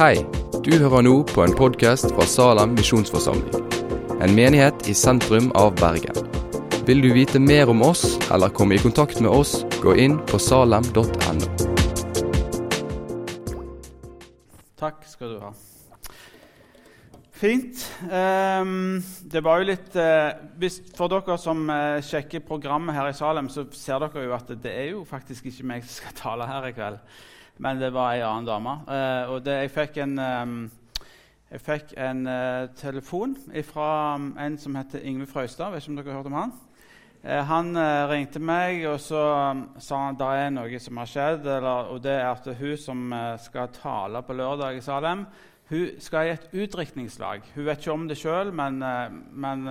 Hei, du hører nå på en podkast fra Salem misjonsforsamling. En menighet i sentrum av Bergen. Vil du vite mer om oss eller komme i kontakt med oss, gå inn på salem.no. Takk skal du ha. Fint. Ehm, det var jo litt eh, For dere som eh, sjekker programmet her i Salem, så ser dere jo at det er jo faktisk ikke meg som skal tale her i kveld, men det var ei annen dame. Uh, og det, jeg fikk en, um, jeg fikk en uh, telefon fra en som heter Ingve Frøystad. Vet ikke om dere har hørt om han? Uh, han ringte meg og så um, sa han det er noe som har skjedd. Eller, og det er at hun som skal tale på lørdag i Salem, hun skal i et utdrikningslag. Hun vet ikke om det sjøl, men, men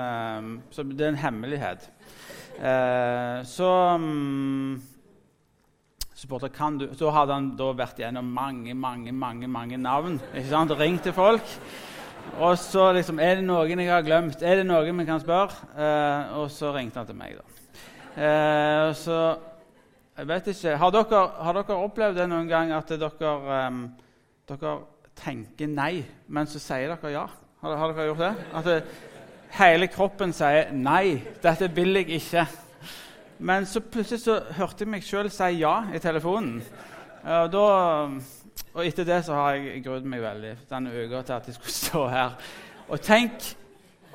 Så det er en hemmelighet. Så um, spurte kan du, Så hadde han da vært gjennom mange mange, mange, mange navn. ikke sant? Ringt til folk. Og så liksom Er det noen jeg har glemt? Er det noen vi kan spørre? Eh, og så ringte han til meg, da. Eh, så Jeg vet ikke Har dere, har dere opplevd det noen gang at dere, um, dere tenker nei, men så sier dere ja. Har, har dere gjort det? At det, hele kroppen sier nei, dette vil jeg ikke. Men så plutselig så hørte jeg meg sjøl si ja i telefonen. Og, da, og etter det så har jeg grudd meg veldig denne uka til at jeg skulle stå her. Og tenk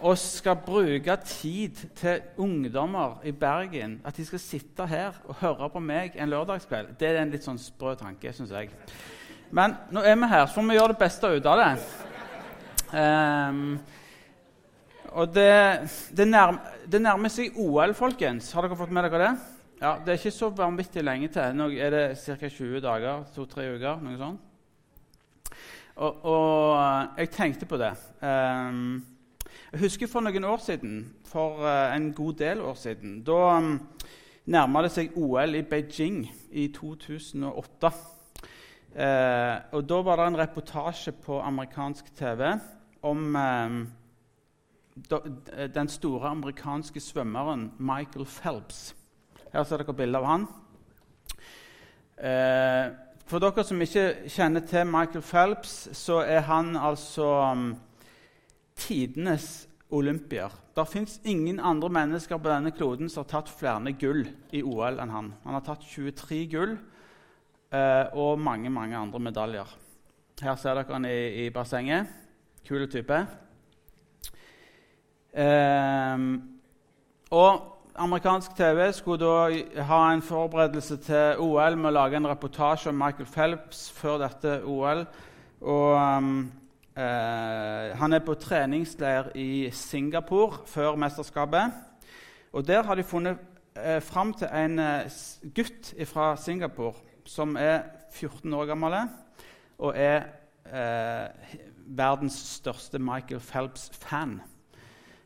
og skal bruke tid til ungdommer i Bergen. At de skal sitte her og høre på meg en lørdagskveld. Det er en litt sånn sprø tanke, syns jeg. Men nå er vi her, så får vi gjøre det beste ut av det. Um, og det, det, nærmer, det, nærmer seg OL, folkens. Har dere fått med dere det? Ja, Det er ikke så vanvittig lenge til. Nå er det ca. 20 dager, to-tre uker. noe sånt. Og, og, jeg tenkte på det. Um, jeg husker for noen år siden, for uh, en god del år siden, da um, nærma det seg OL i Beijing i 2008. Uh, og Da var det en reportasje på amerikansk TV om eh, den store amerikanske svømmeren Michael Phelps. Her ser dere bilde av han. Eh, for dere som ikke kjenner til Michael Phelps, så er han altså um, tidenes olympier. Det fins ingen andre mennesker på denne kloden som har tatt flere gull i OL enn han. Han har tatt 23 gull eh, og mange mange andre medaljer. Her ser dere han i, i bassenget. Kul type. Eh, og Amerikansk TV skulle da ha en forberedelse til OL med å lage en reportasje om Michael Phelps før dette OL. Og um, eh, Han er på treningsleir i Singapore før mesterskapet. Og Der har de funnet eh, fram til en eh, gutt fra Singapore som er 14 år gammel og er eh, verdens største Michael Phelps-fan.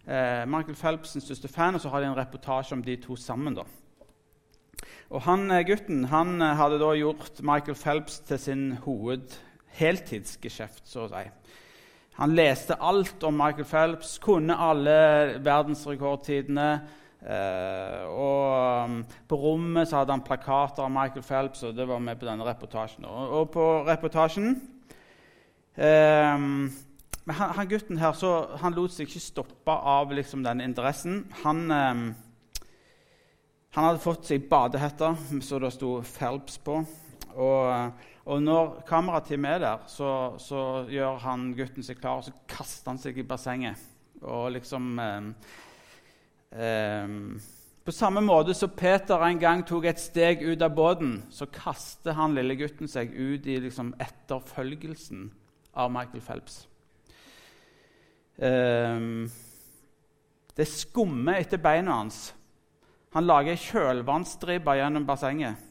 Eh, Michael Phelps sin største fan, og så har de en reportasje om de to sammen. da. Og han, eh, Gutten han eh, hadde da gjort Michael Phelps til sin hovedheltidsgeskjeft. så å si. Han leste alt om Michael Phelps, kunne alle verdensrekordtidene. Eh, og um, På rommet så hadde han plakater av Michael Phelps, og det var med på denne reportasjen. Og, og på reportasjen um, han, han, gutten her så, han lot seg ikke stoppe av liksom, denne interessen. Han, eh, han hadde fått seg badehette så det sto Phelps på. Og, og når kamerateamet er der, så, så, gjør han gutten seg klar, og så kaster han seg i bassenget. Og liksom Um, på samme måte som Peter en gang tok et steg ut av båten, så kaster han lille gutten seg ut i liksom, etterfølgelsen av Michael Phelps. Um, det skummer etter beina hans. Han lager kjølvannsstriper gjennom bassenget.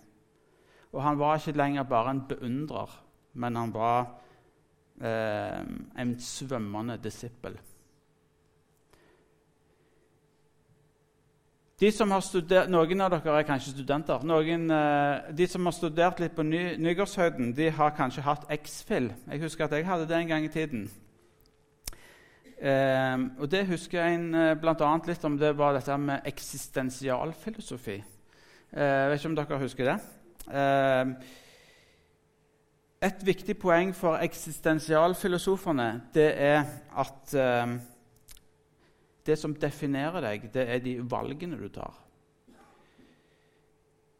Og han var ikke lenger bare en beundrer, men han var eh, en svømmende disippel. De som har studert, Noen av dere er kanskje studenter. Noen, eh, de som har studert litt på ny, Nygårdshøyden, de har kanskje hatt X-Fill. Jeg husker at jeg hadde det en gang i tiden. Eh, og Det husker jeg eh, bl.a. litt om det var dette med eksistensialfilosofi. Eh, jeg vet ikke om dere husker det? Eh, Et viktig poeng for eksistensialfilosofene det er at eh, det som definerer deg, det er de valgene du tar.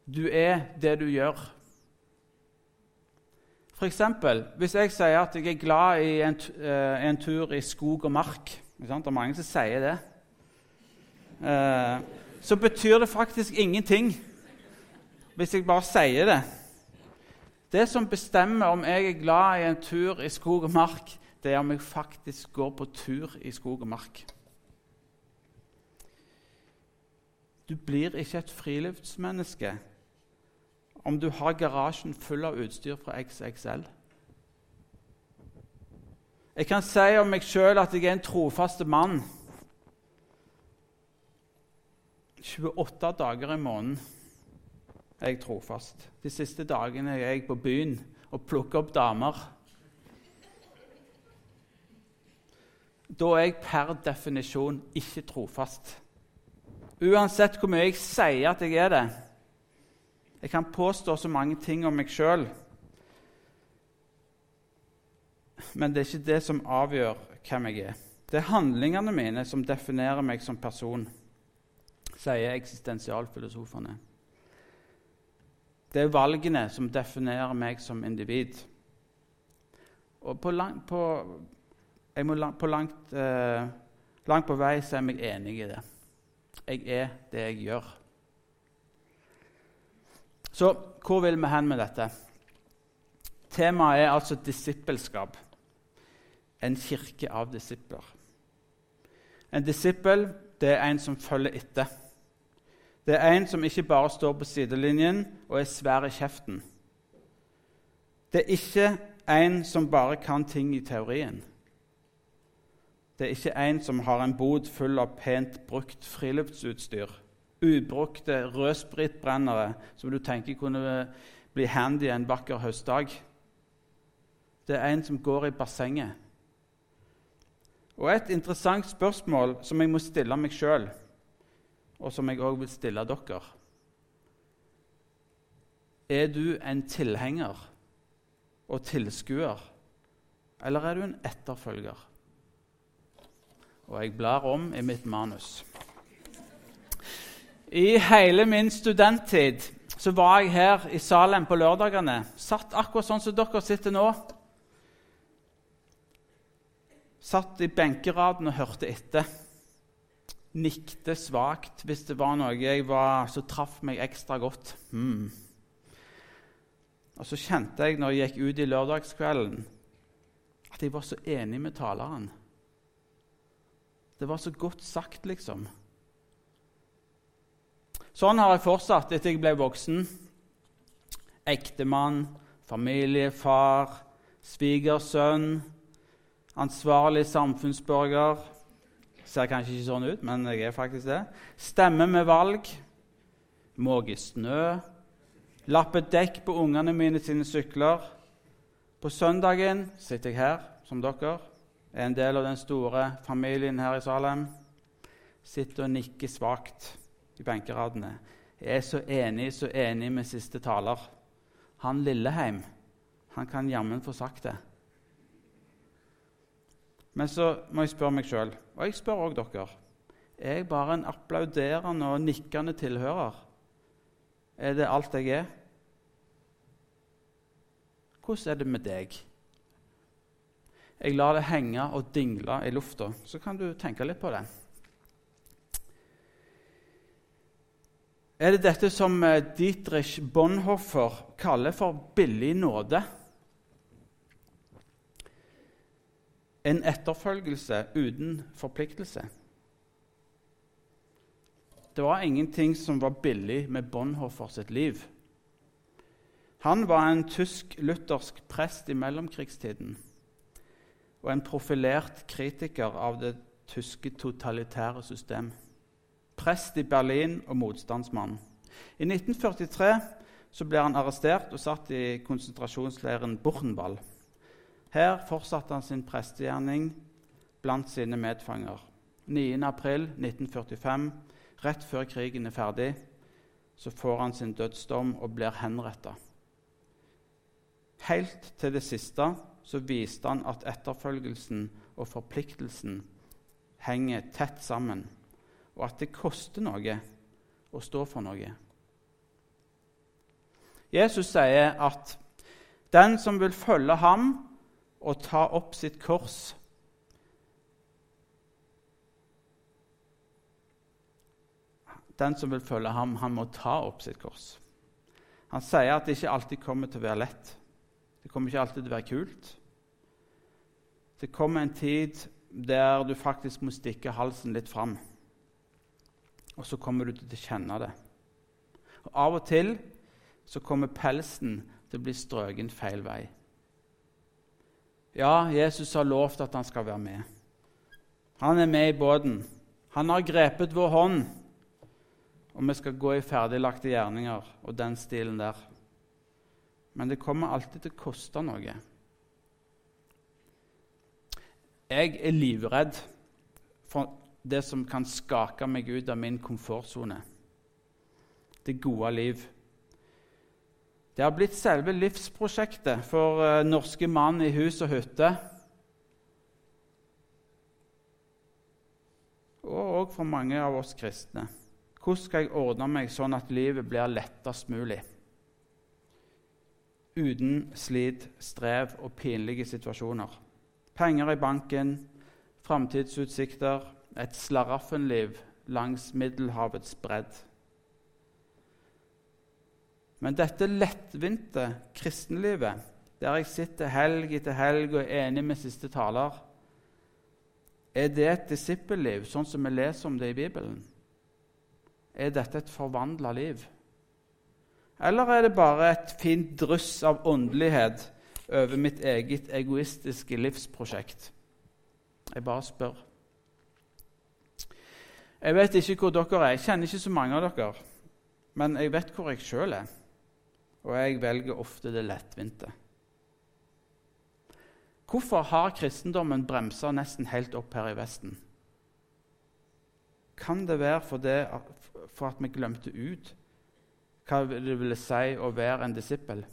Du er det du gjør. F.eks. hvis jeg sier at jeg er glad i en, uh, en tur i skog og mark Det er mange som sier det. Uh, så betyr det faktisk ingenting hvis jeg bare sier det. Det som bestemmer om jeg er glad i en tur i skog og mark, det er om jeg faktisk går på tur i skog og mark. Du blir ikke et friluftsmenneske om du har garasjen full av utstyr fra XXL. Jeg kan si om meg sjøl at jeg er en trofast mann. 28 dager i måneden er jeg trofast. De siste dagene er jeg på byen og plukker opp damer. Da er jeg per definisjon ikke trofast. Uansett hvor mye jeg sier at jeg er det. Jeg kan påstå så mange ting om meg sjøl. Men det er ikke det som avgjør hvem jeg er. Det er handlingene mine som definerer meg som person, sier eksistensialfilosofene. Det er valgene som definerer meg som individ. Og på, lang, på, lang, på langt, eh, langt på vei så er jeg enig i det. Jeg er det jeg gjør. Så hvor vil vi hen med dette? Temaet er altså disippelskap. En kirke av disipler. En disippel det er en som følger etter. Det er en som ikke bare står på sidelinjen og er svær i kjeften. Det er ikke en som bare kan ting i teorien. Det er ikke en som har en bod full av pent brukt friluftsutstyr. Ubrukte rødspritbrennere som du tenker kunne bli handy en vakker høstdag. Det er en som går i bassenget. Og Et interessant spørsmål som jeg må stille meg sjøl, og som jeg òg vil stille dere Er du en tilhenger og tilskuer, eller er du en etterfølger? Og jeg blar om i mitt manus. I hele min studenttid så var jeg her i Salem på lørdagene. Satt akkurat sånn som dere sitter nå. Satt i benkeraden og hørte etter. Nikte svakt hvis det var noe jeg var, som traff meg ekstra godt. Mm. Og så kjente jeg når jeg gikk ut i lørdagskvelden, at jeg var så enig med taleren. Det var så godt sagt, liksom. Sånn har jeg fortsatt etter jeg ble voksen. Ektemann, familiefar, svigersønn, ansvarlig samfunnsborger. Ser kanskje ikke sånn ut, men jeg er faktisk det. Stemme med valg. Måke snø. Lappe dekk på ungene mine sine sykler. På søndagen sitter jeg her som dere er en del av den store familien her i Salem, sitter og nikker svakt i benkeradene. Jeg er så enig, så enig med siste taler. Han Lilleheim, han kan jammen få sagt det. Men så må jeg spørre meg sjøl, og jeg spør òg dere Er jeg bare en applauderende og nikkende tilhører? Er det alt jeg er? Hvordan er det med deg? Jeg lar det henge og dingle i lufta. Så kan du tenke litt på det. Er det dette som eh, Dietrich Bonhoffer kaller for billig nåde? En etterfølgelse uten forpliktelse. Det var ingenting som var billig med Bonhoffer sitt liv. Han var en tysk-luthersk prest i mellomkrigstiden og en profilert kritiker av det tyske totalitære system. Prest i Berlin og motstandsmann. I 1943 så ble han arrestert og satt i konsentrasjonsleiren Buchenwald. Her fortsatte han sin prestegjerning blant sine medfanger. 9.4.1945, rett før krigen er ferdig, så får han sin dødsdom og blir henretta. Helt til det siste så viste han at etterfølgelsen og forpliktelsen henger tett sammen, og at det koster noe å stå for noe. Jesus sier at den som vil følge ham og ta opp sitt kors Den som vil følge ham, han må ta opp sitt kors. Han sier at det ikke alltid kommer til å være lett. Det kommer ikke alltid til å være kult. Det kommer en tid der du faktisk må stikke halsen litt fram. Og så kommer du til å kjenne det. Og Av og til så kommer pelsen til å bli strøken feil vei. Ja, Jesus har lovt at han skal være med. Han er med i båten. Han har grepet vår hånd, og vi skal gå i ferdiglagte gjerninger og den stilen der. Men det kommer alltid til å koste noe. Jeg er livredd for det som kan skake meg ut av min komfortsone. Det gode liv. Det har blitt selve livsprosjektet for uh, norske mann i hus og hytte. Og òg for mange av oss kristne. Hvordan skal jeg ordne meg sånn at livet blir lettest mulig? Uten slit, strev og pinlige situasjoner. Penger i banken, framtidsutsikter, et slaraffenliv langs Middelhavets bredd. Men dette lettvinte kristenlivet, der jeg sitter helg etter helg og er enig med siste taler, er det et disippelliv, sånn som vi leser om det i Bibelen? Er dette et forvandla liv? Eller er det bare et fint dryss av åndelighet over mitt eget egoistiske livsprosjekt? Jeg bare spør. Jeg vet ikke hvor dere er. Jeg kjenner ikke så mange av dere. Men jeg vet hvor jeg sjøl er og jeg velger ofte det lettvinte. Hvorfor har kristendommen bremsa nesten helt opp her i Vesten? Kan det være for, det, for at vi glemte ut hva det ville si å være en disippel?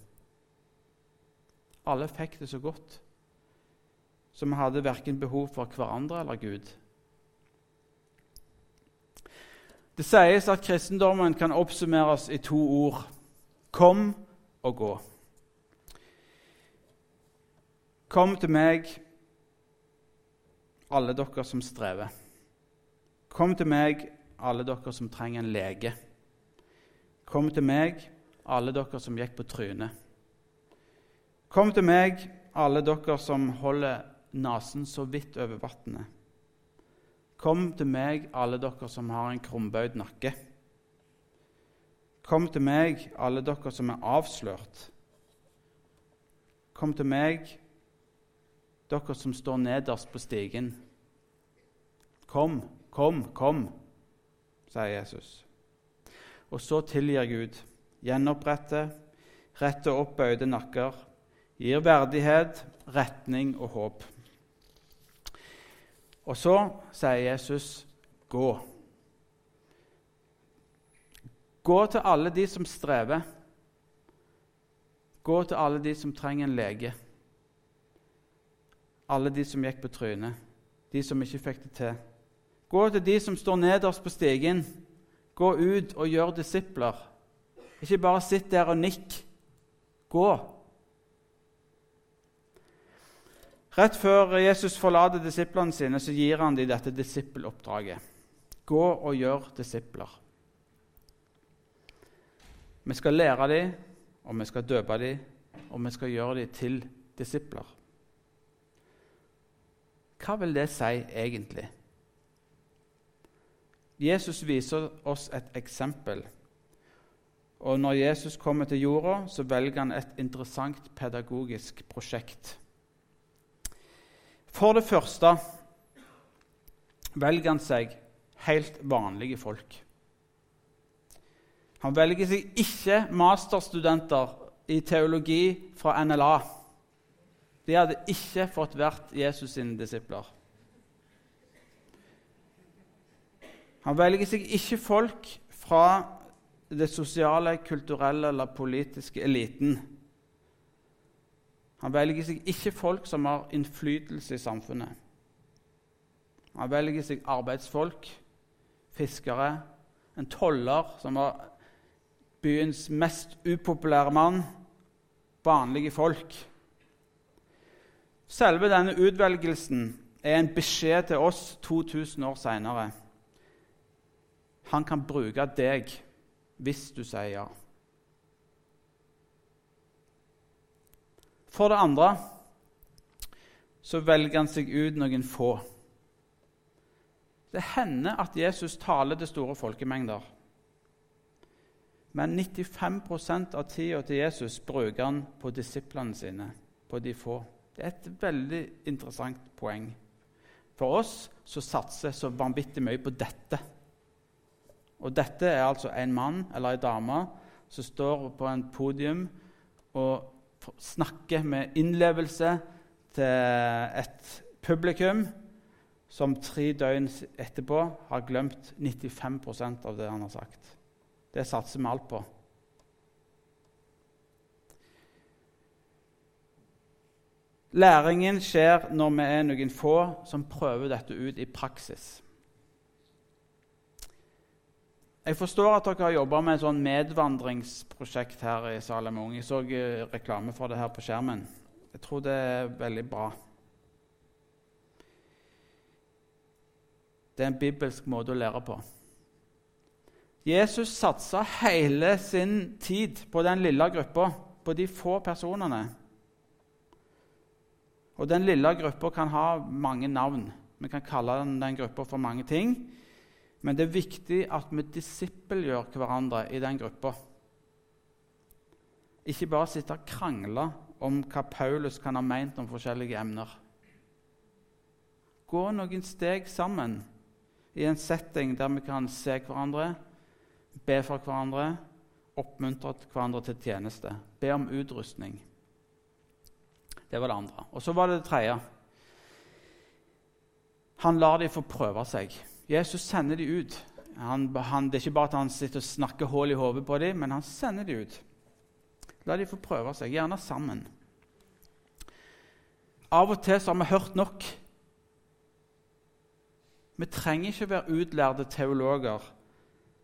Alle fikk det så godt, så vi hadde verken behov for hverandre eller Gud. Det sies at kristendommen kan oppsummeres i to ord. Kom og gå. Kom til meg, alle dere som strever. Kom til meg, alle dere som trenger en lege. Kom til meg, alle dere som gikk på trynet. Kom til meg, alle dere som holder nesen så vidt over vannet. Kom til meg, alle dere som har en krumbøyd nakke. Kom til meg, alle dere som er avslørt. Kom til meg, dere som står nederst på stigen. Kom, kom, kom, sier Jesus. Og så tilgir Gud, gjenoppretter, retter opp bøyde nakker, gir verdighet, retning og håp. Og så sier Jesus, 'Gå'. Gå til alle de som strever. Gå til alle de som trenger en lege. Alle de som gikk på trynet, de som ikke fikk det til. Gå til de som står nederst på stigen. Gå ut og gjør disipler. Ikke bare sitt der og nikk. Gå. Rett før Jesus forlater disiplene sine, så gir han dem dette disippeloppdraget. Gå og gjør disipler. Vi skal lære dem, og vi skal døpe dem, og vi skal gjøre dem til disipler. Hva vil det si egentlig? Jesus viser oss et eksempel. Og når Jesus kommer til jorda, så velger han et interessant pedagogisk prosjekt. For det første velger han seg helt vanlige folk. Han velger seg ikke masterstudenter i teologi fra NLA. De hadde ikke fått vært Jesus sine disipler. Han velger seg ikke folk fra det sosiale, kulturelle eller politiske eliten. Han velger seg ikke folk som har innflytelse i samfunnet. Han velger seg arbeidsfolk, fiskere, en toller som var byens mest upopulære mann, vanlige folk. Selve denne utvelgelsen er en beskjed til oss 2000 år seinere. Han kan bruke deg hvis du sier ja. For det andre så velger han seg ut noen få. Det hender at Jesus taler til store folkemengder. Men 95% av tida til Jesus bruker han på disiplene sine, på de få. Det er et veldig interessant poeng. For oss så satser så vanvittig mye på dette. Og dette er altså en mann eller en dame som står på en podium og snakker med innlevelse til et publikum som tre døgn etterpå har glemt 95% av det han har sagt. Det satser vi alt på. Læringen skjer når vi er noen få som prøver dette ut i praksis. Jeg forstår at dere har jobba med et sånn medvandringsprosjekt her i Salem Ung. Jeg så eh, reklame for det her på skjermen. Jeg tror det er veldig bra. Det er en bibelsk måte å lære på. Jesus satsa hele sin tid på den lille gruppa, på de få personene. Og Den lille gruppa kan ha mange navn. Vi kan kalle den, den gruppa for mange ting. Men det er viktig at vi disippelgjør hverandre i den gruppa. Ikke bare sitte og krangle om hva Paulus kan ha meint om forskjellige emner. Gå noen steg sammen i en setting der vi kan se hverandre, be for hverandre, oppmuntre hverandre til tjeneste, be om utrustning. Det var det andre. Og så var det det tredje. Han lar dem få prøve seg. Jesus sender de ut. Han, han, det er ikke bare at han sitter og snakker hull i hodet på dem, men han sender de ut. La de få prøve seg, gjerne sammen. Av og til så har vi hørt nok. Vi trenger ikke være utlærde teologer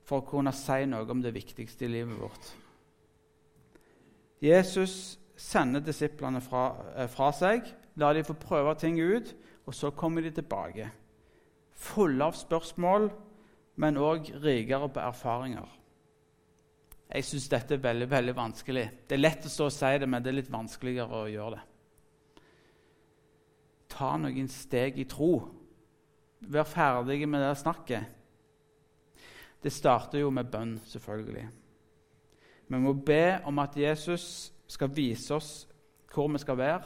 for å kunne si noe om det viktigste i livet vårt. Jesus sender disiplene fra, eh, fra seg, lar de få prøve ting ut, og så kommer de tilbake. Fulle av spørsmål, men òg rikere på erfaringer. Jeg syns dette er veldig veldig vanskelig. Det er lett å stå og si det, men det er litt vanskeligere å gjøre det. Ta noen steg i tro Vær ferdig med det snakket. Det starter jo med bønn, selvfølgelig. Vi må be om at Jesus skal vise oss hvor vi skal være,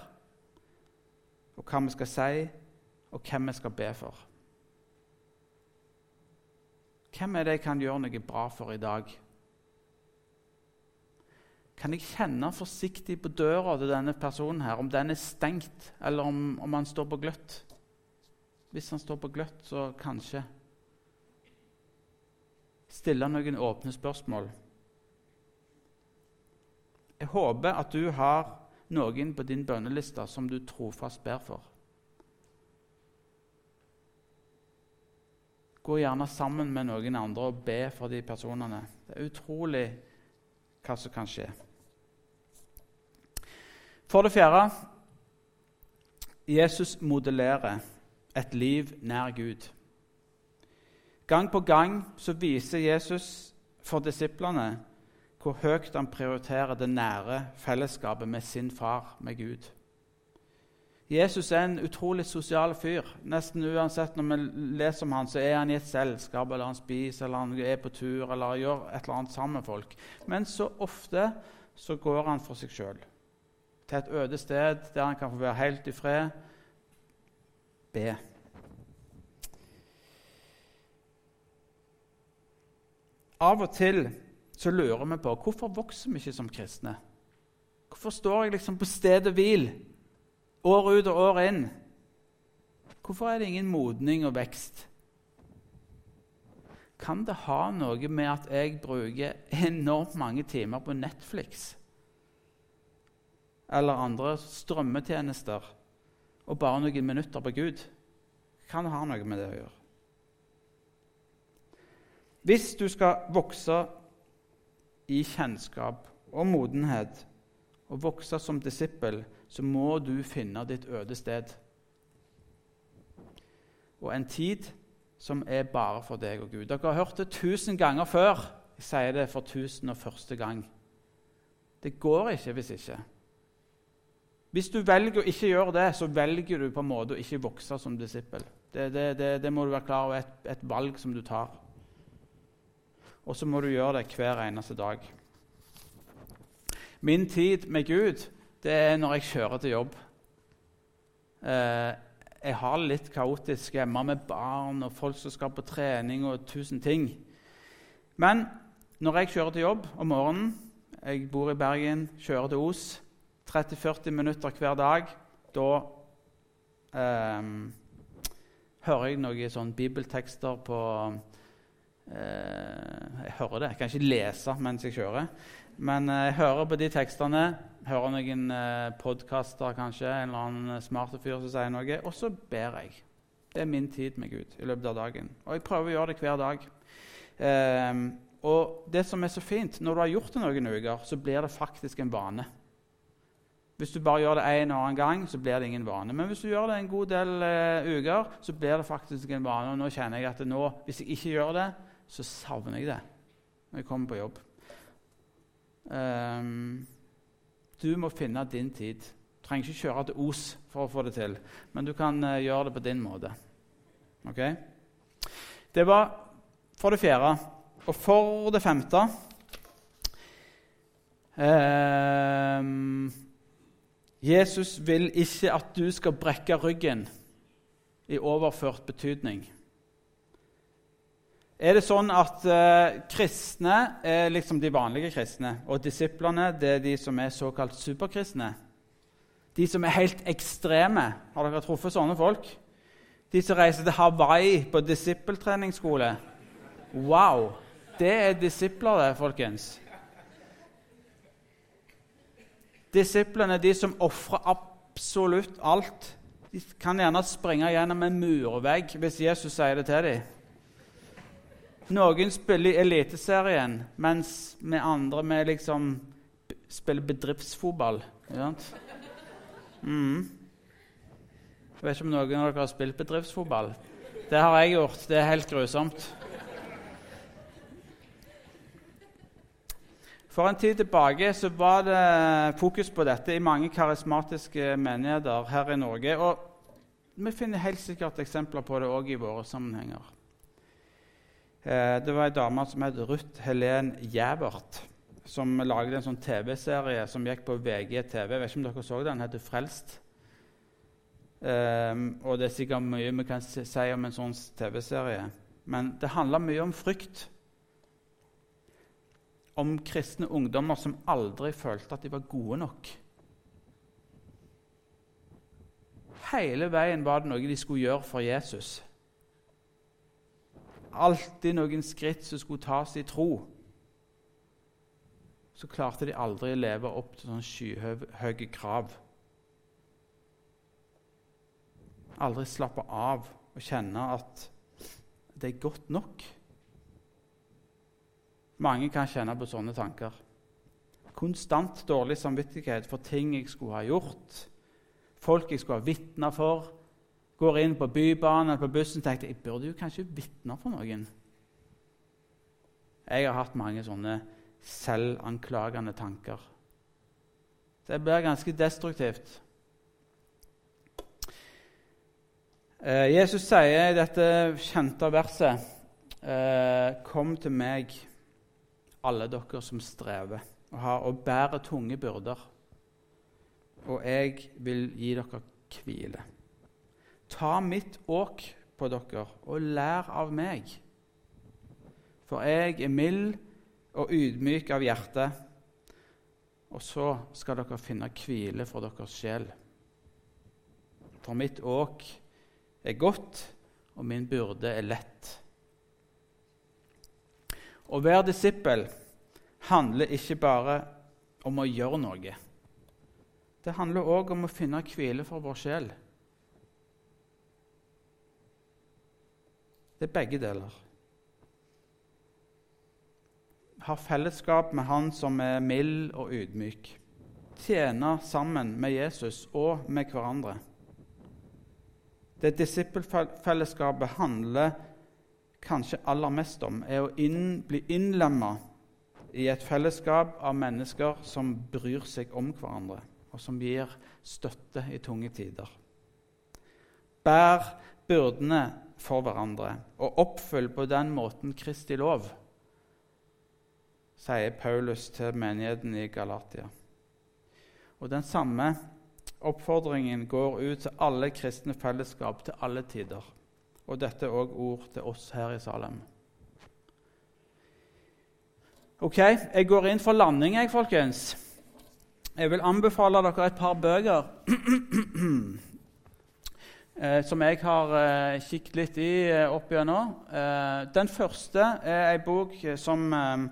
og hva vi skal si, og hvem vi skal be for. Hvem er det jeg kan gjøre noe bra for i dag? Kan jeg kjenne forsiktig på døra til denne personen, her, om den er stengt, eller om, om han står på gløtt? Hvis han står på gløtt, så kanskje stille noen åpne spørsmål. Jeg håper at du har noen på din bønneliste som du trofast ber for. Gå gjerne sammen med noen andre og be for de personene. Det er utrolig hva som kan skje. For det fjerde Jesus modellerer et liv nær Gud. Gang på gang så viser Jesus for disiplene hvor høyt han prioriterer det nære fellesskapet med sin far, med Gud. Jesus er en utrolig sosial fyr. Nesten uansett Når vi leser om han, så er han i et selskap, eller han spiser, eller han er på tur, eller gjør et eller annet sammen med folk. Men så ofte så går han for seg sjøl. Til et øde sted der han kan få være helt i fred be. Av og til så lurer vi på hvorfor vokser vi ikke som kristne. Hvorfor står jeg liksom på stedet hvil år ut og år inn? Hvorfor er det ingen modning og vekst? Kan det ha noe med at jeg bruker enormt mange timer på Netflix? eller andre strømmetjenester og bare noen minutter på Gud, kan det ha noe med det å gjøre. Hvis du skal vokse i kjennskap og modenhet og vokse som disippel, så må du finne ditt øde sted. Og en tid som er bare for deg og Gud. Dere har hørt det tusen ganger før. Jeg sier det for tusen og første gang. Det går ikke hvis ikke. Hvis du velger å ikke gjøre det, så velger du på en måte å ikke vokse som disippel. Det, det, det, det må du være klar over. Et, et valg som du tar. Og så må du gjøre det hver eneste dag. Min tid med Gud det er når jeg kjører til jobb. Eh, jeg har det litt kaotisk hjemme med barn og folk som skal på trening og tusen ting. Men når jeg kjører til jobb om morgenen Jeg bor i Bergen, kjører til Os 30-40 minutter hver dag. Da eh, hører jeg noen sånn bibeltekster på eh, Jeg hører det. Jeg kan ikke lese mens jeg kjører. Men eh, jeg hører på de tekstene, hører noen eh, podkaster kanskje, en eller annen smart fyr som sier noe, og så ber jeg. Det er min tid med Gud i løpet av dagen. Og jeg prøver å gjøre det hver dag. Um, og det som er så fint, når du har gjort det noen uker, så blir det faktisk en vane. Hvis du bare gjør det en og annen gang, så blir det ingen vane. Men hvis du gjør det en god del uh, uker, så blir det faktisk en vane. Og nå kjenner jeg at nå, hvis jeg ikke gjør det, så savner jeg det når jeg kommer på jobb. Um, du må finne din tid. Du trenger ikke kjøre til Os for å få det til, men du kan uh, gjøre det på din måte. Ok? Det var for det fjerde. Og for det femte um, Jesus vil ikke at du skal brekke ryggen i overført betydning. Er det sånn at eh, kristne er liksom de vanlige kristne, og disiplene det er de som er såkalt superkristne? De som er helt ekstreme. Har dere truffet sånne folk? De som reiser til Hawaii på disippeltreningsskole. Wow! Det er disipler, det, folkens. Disiplene de som ofrer absolutt alt. De kan gjerne springe gjennom en murvegg hvis Jesus sier det til dem. Noen spiller i Eliteserien, mens vi andre vi liksom spiller bedriftsfotball. Mm. Jeg vet ikke om noen av dere har spilt bedriftsfotball. Det har jeg gjort. Det er helt grusomt. For en tid tilbake så var det fokus på dette i mange karismatiske menigheter her i Norge. Og vi finner helt sikkert eksempler på det òg i våre sammenhenger. Eh, det var ei dame som het Ruth Helen Gjævert, som lagde en sånn TV-serie som gikk på VGTV. Jeg vet ikke om dere så den? Den heter 'Frelst'. Um, og det er sikkert mye vi kan si om en sånn TV-serie. Men det handler mye om frykt. Om kristne ungdommer som aldri følte at de var gode nok. Hele veien var det noe de skulle gjøre for Jesus alltid noen skritt som skulle tas i tro, så klarte de aldri å leve opp til sånne skyhøye krav. Aldri slappe av og kjenne at det er godt nok. Mange kan kjenne på sånne tanker. Konstant dårlig samvittighet for ting jeg skulle ha gjort, folk jeg skulle ha vitna for, går inn på Bybanen eller på bussen og tenker jeg burde jo kanskje vitne for noen. Jeg har hatt mange sånne selvanklagende tanker. Det blir ganske destruktivt. Eh, Jesus sier i dette kjente verset eh, Kom til meg, alle dere som strever og, har, og bærer tunge byrder, og jeg vil gi dere hvile. Ta mitt åk på dere og lær av meg. For jeg er mild og ydmyk av hjerte, og så skal dere finne hvile for deres sjel. For mitt åk er godt, og min byrde er lett. Å være disippel handler ikke bare om å gjøre noe. Det handler òg om å finne hvile for vår sjel. Det er begge deler. Ha fellesskap med Han som er mild og ydmyk. Tjene sammen med Jesus og med hverandre. Det disippelfellesskapet handler kanskje aller mest om, er å inn, bli innlemma i et fellesskap av mennesker som bryr seg om hverandre, og som gir støtte i tunge tider. Bær byrdene for hverandre og oppfyll på den måten Kristi lov, sier Paulus til menigheten i Galatia. Og Den samme oppfordringen går ut til alle kristne fellesskap til alle tider. Og dette er òg ord til oss her i Salem. Ok, Jeg går inn for landing, jeg, folkens. Jeg vil anbefale dere et par bøker som jeg har eh, kikket litt i eh, opp igjennom. Eh, den første er ei bok som eh,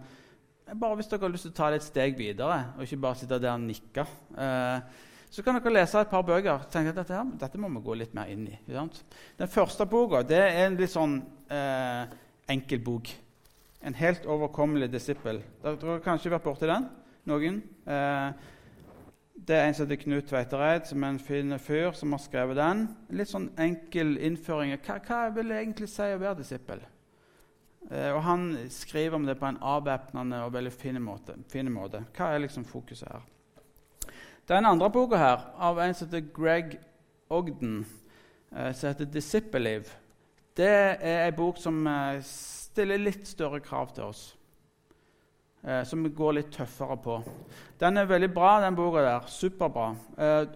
bare Hvis dere har lyst til å ta det et steg videre, og ikke bare sitte der og nikke eh, så kan dere lese et par bøker og tenke at dette, her, dette må vi gå litt mer inn i. Den første boka det er en litt sånn eh, enkel bok. En helt overkommelig disippel. Dere har kanskje vært borti den? Noen? Eh, det er en som heter Knut Tveitereid, som er en fin fyr som har skrevet den. Litt sånn enkel innføring. Hva, hva vil det egentlig si å være disippel? Eh, og Han skriver om det på en avvæpnende og veldig fin måte. Måte. Hva er liksom fokuset her? Den andre boka her, av en som heter Greg Ogden, eh, som heter 'Disippelliv', det er en bok som eh, stiller litt større krav til oss. Eh, som går litt tøffere på. Den er veldig bra, den boka der. Superbra.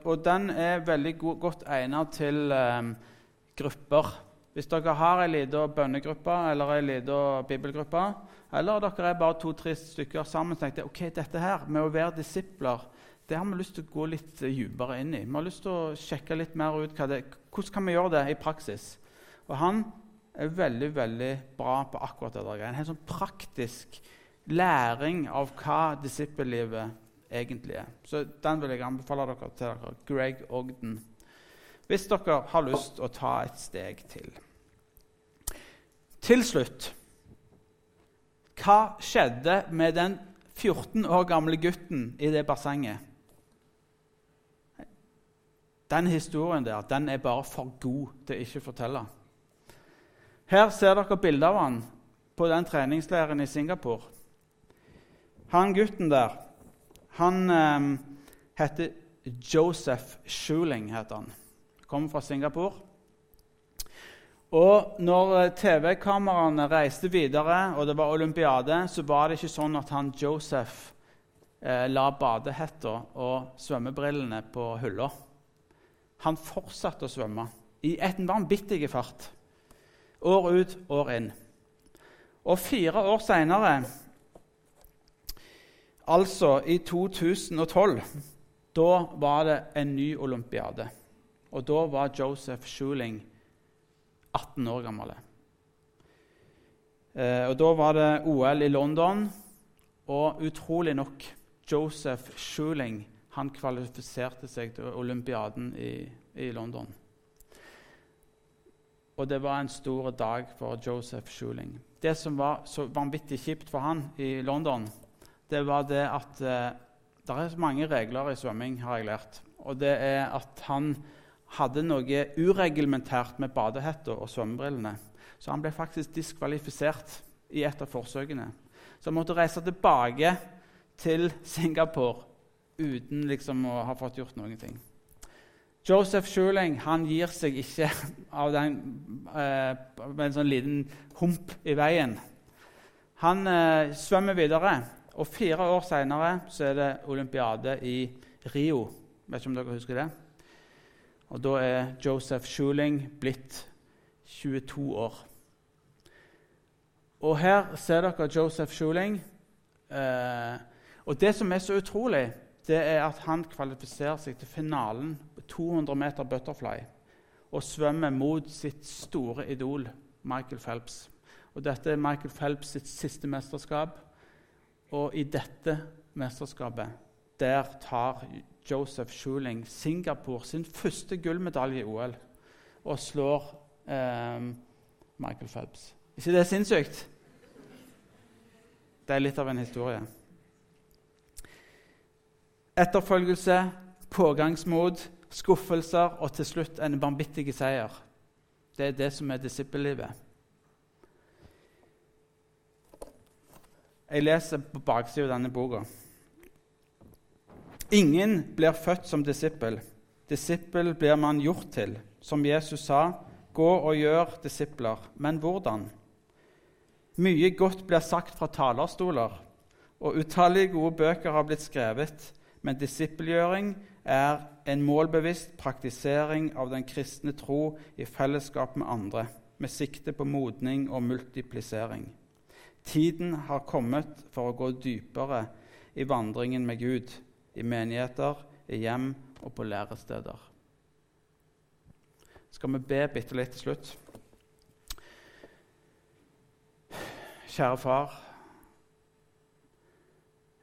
og den er veldig go godt egnet til grupper. Hvis dere har ei lita bønnegruppe eller ei lita bibelgruppe, eller dere er bare to-tre stykker sammen, tenker ok, dette her med å være disipler det har vi lyst til å gå litt eh, dypere inn i. Vi har lyst til å sjekke litt mer ut det, hvordan kan vi gjøre det i praksis. Og han er veldig veldig bra på akkurat det. der. En helt sånn praktisk læring av hva disippellivet egentlig er. Så den vil jeg anbefale dere til dere. Greg Ogden. Hvis dere har lyst å ta et steg til. Til slutt Hva skjedde med den 14 år gamle gutten i det bassenget? Den historien der den er bare for god til ikke å fortelle. Her ser dere bilde av han på den treningsleiren i Singapore. Han gutten der, han eh, heter Joseph Shuling. heter han. Kommer fra Singapore. Og når eh, TV-kameraene reiste videre, og det var olympiade, så var det ikke sånn at han Joseph eh, la badehetta og svømmebrillene på hylla. Han fortsatte å svømme i et vanvittig fart. År ut, år inn. Og fire år seinere, altså i 2012, da var det en ny olympiade. Og da var Joseph Schuling 18 år gammel. Eh, og Da var det OL i London, og utrolig nok Joseph Schuling han kvalifiserte seg til olympiaden i, i, London. Og det var en stor dag for Joseph Schuling. Det som var så vanvittig kjipt for han i London, det var det at eh, det er mange regler i svømming, har jeg lært. Og det er at han hadde noe ureglementært med badehetta og svømmebrillene. Så han ble faktisk diskvalifisert i et av forsøkene. Så han måtte reise tilbake til Singapore uten liksom å ha fått gjort noen ting. Joseph Schuling han gir seg ikke av den, eh, med en sånn liten hump i veien. Han eh, svømmer videre, og fire år seinere er det olympiade i Rio. Vet ikke om dere husker det? Og Da er Joseph Schuling blitt 22 år. Og her ser dere Joseph Schuling. Eh, og det som er så utrolig, det er at han kvalifiserer seg til finalen på 200 meter butterfly og svømmer mot sitt store idol Michael Phelps. Og Dette er Michael Phelps sitt siste mesterskap. Og i dette mesterskapet der tar Joseph Schuling Singapore sin første gullmedalje i OL og slår eh, Michael Phelps. ikke det er sinnssykt? Det er litt av en historie. Etterfølgelse, pågangsmot, skuffelser og til slutt en vanvittig seier. Det er det som er disippellivet. Jeg leser på baksiden av denne boka. Ingen blir født som disippel. Disippel blir man gjort til. Som Jesus sa, gå og gjør disipler. Men hvordan? Mye godt blir sagt fra talerstoler, og utallige gode bøker har blitt skrevet, men disippelgjøring er en målbevisst praktisering av den kristne tro i fellesskap med andre, med sikte på modning og multiplisering. Tiden har kommet for å gå dypere i vandringen med Gud, i menigheter, i hjem og på læresteder. Skal vi be bitte litt til slutt? Kjære far.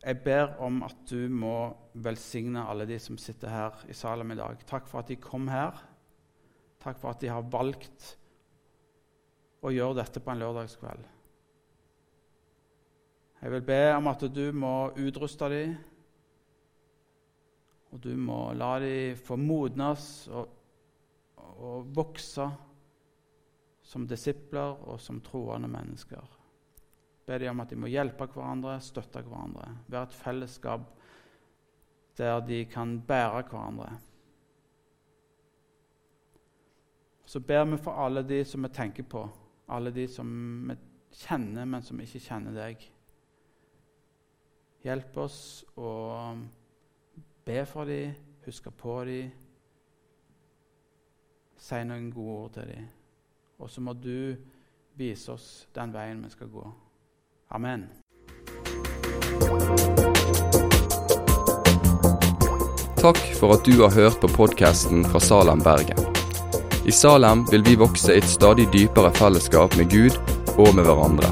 Jeg ber om at du må velsigne alle de som sitter her i salen i dag. Takk for at de kom her. Takk for at de har valgt å gjøre dette på en lørdagskveld. Jeg vil be om at du må utruste dem, og du må la dem få modnes og, og vokse som disipler og som troende mennesker. Be dem om at de må hjelpe hverandre, støtte hverandre, være et fellesskap der de kan bære hverandre. Så ber vi for alle de som vi tenker på, alle de som vi kjenner, men som ikke kjenner deg. Hjelp oss å be for dem, huske på dem, si noen gode ord til dem. Og så må du vise oss den veien vi skal gå. Amen. Takk for at du har hørt på podkasten fra Salem, Bergen. I Salem vil vi vokse i et stadig dypere fellesskap med Gud og med hverandre.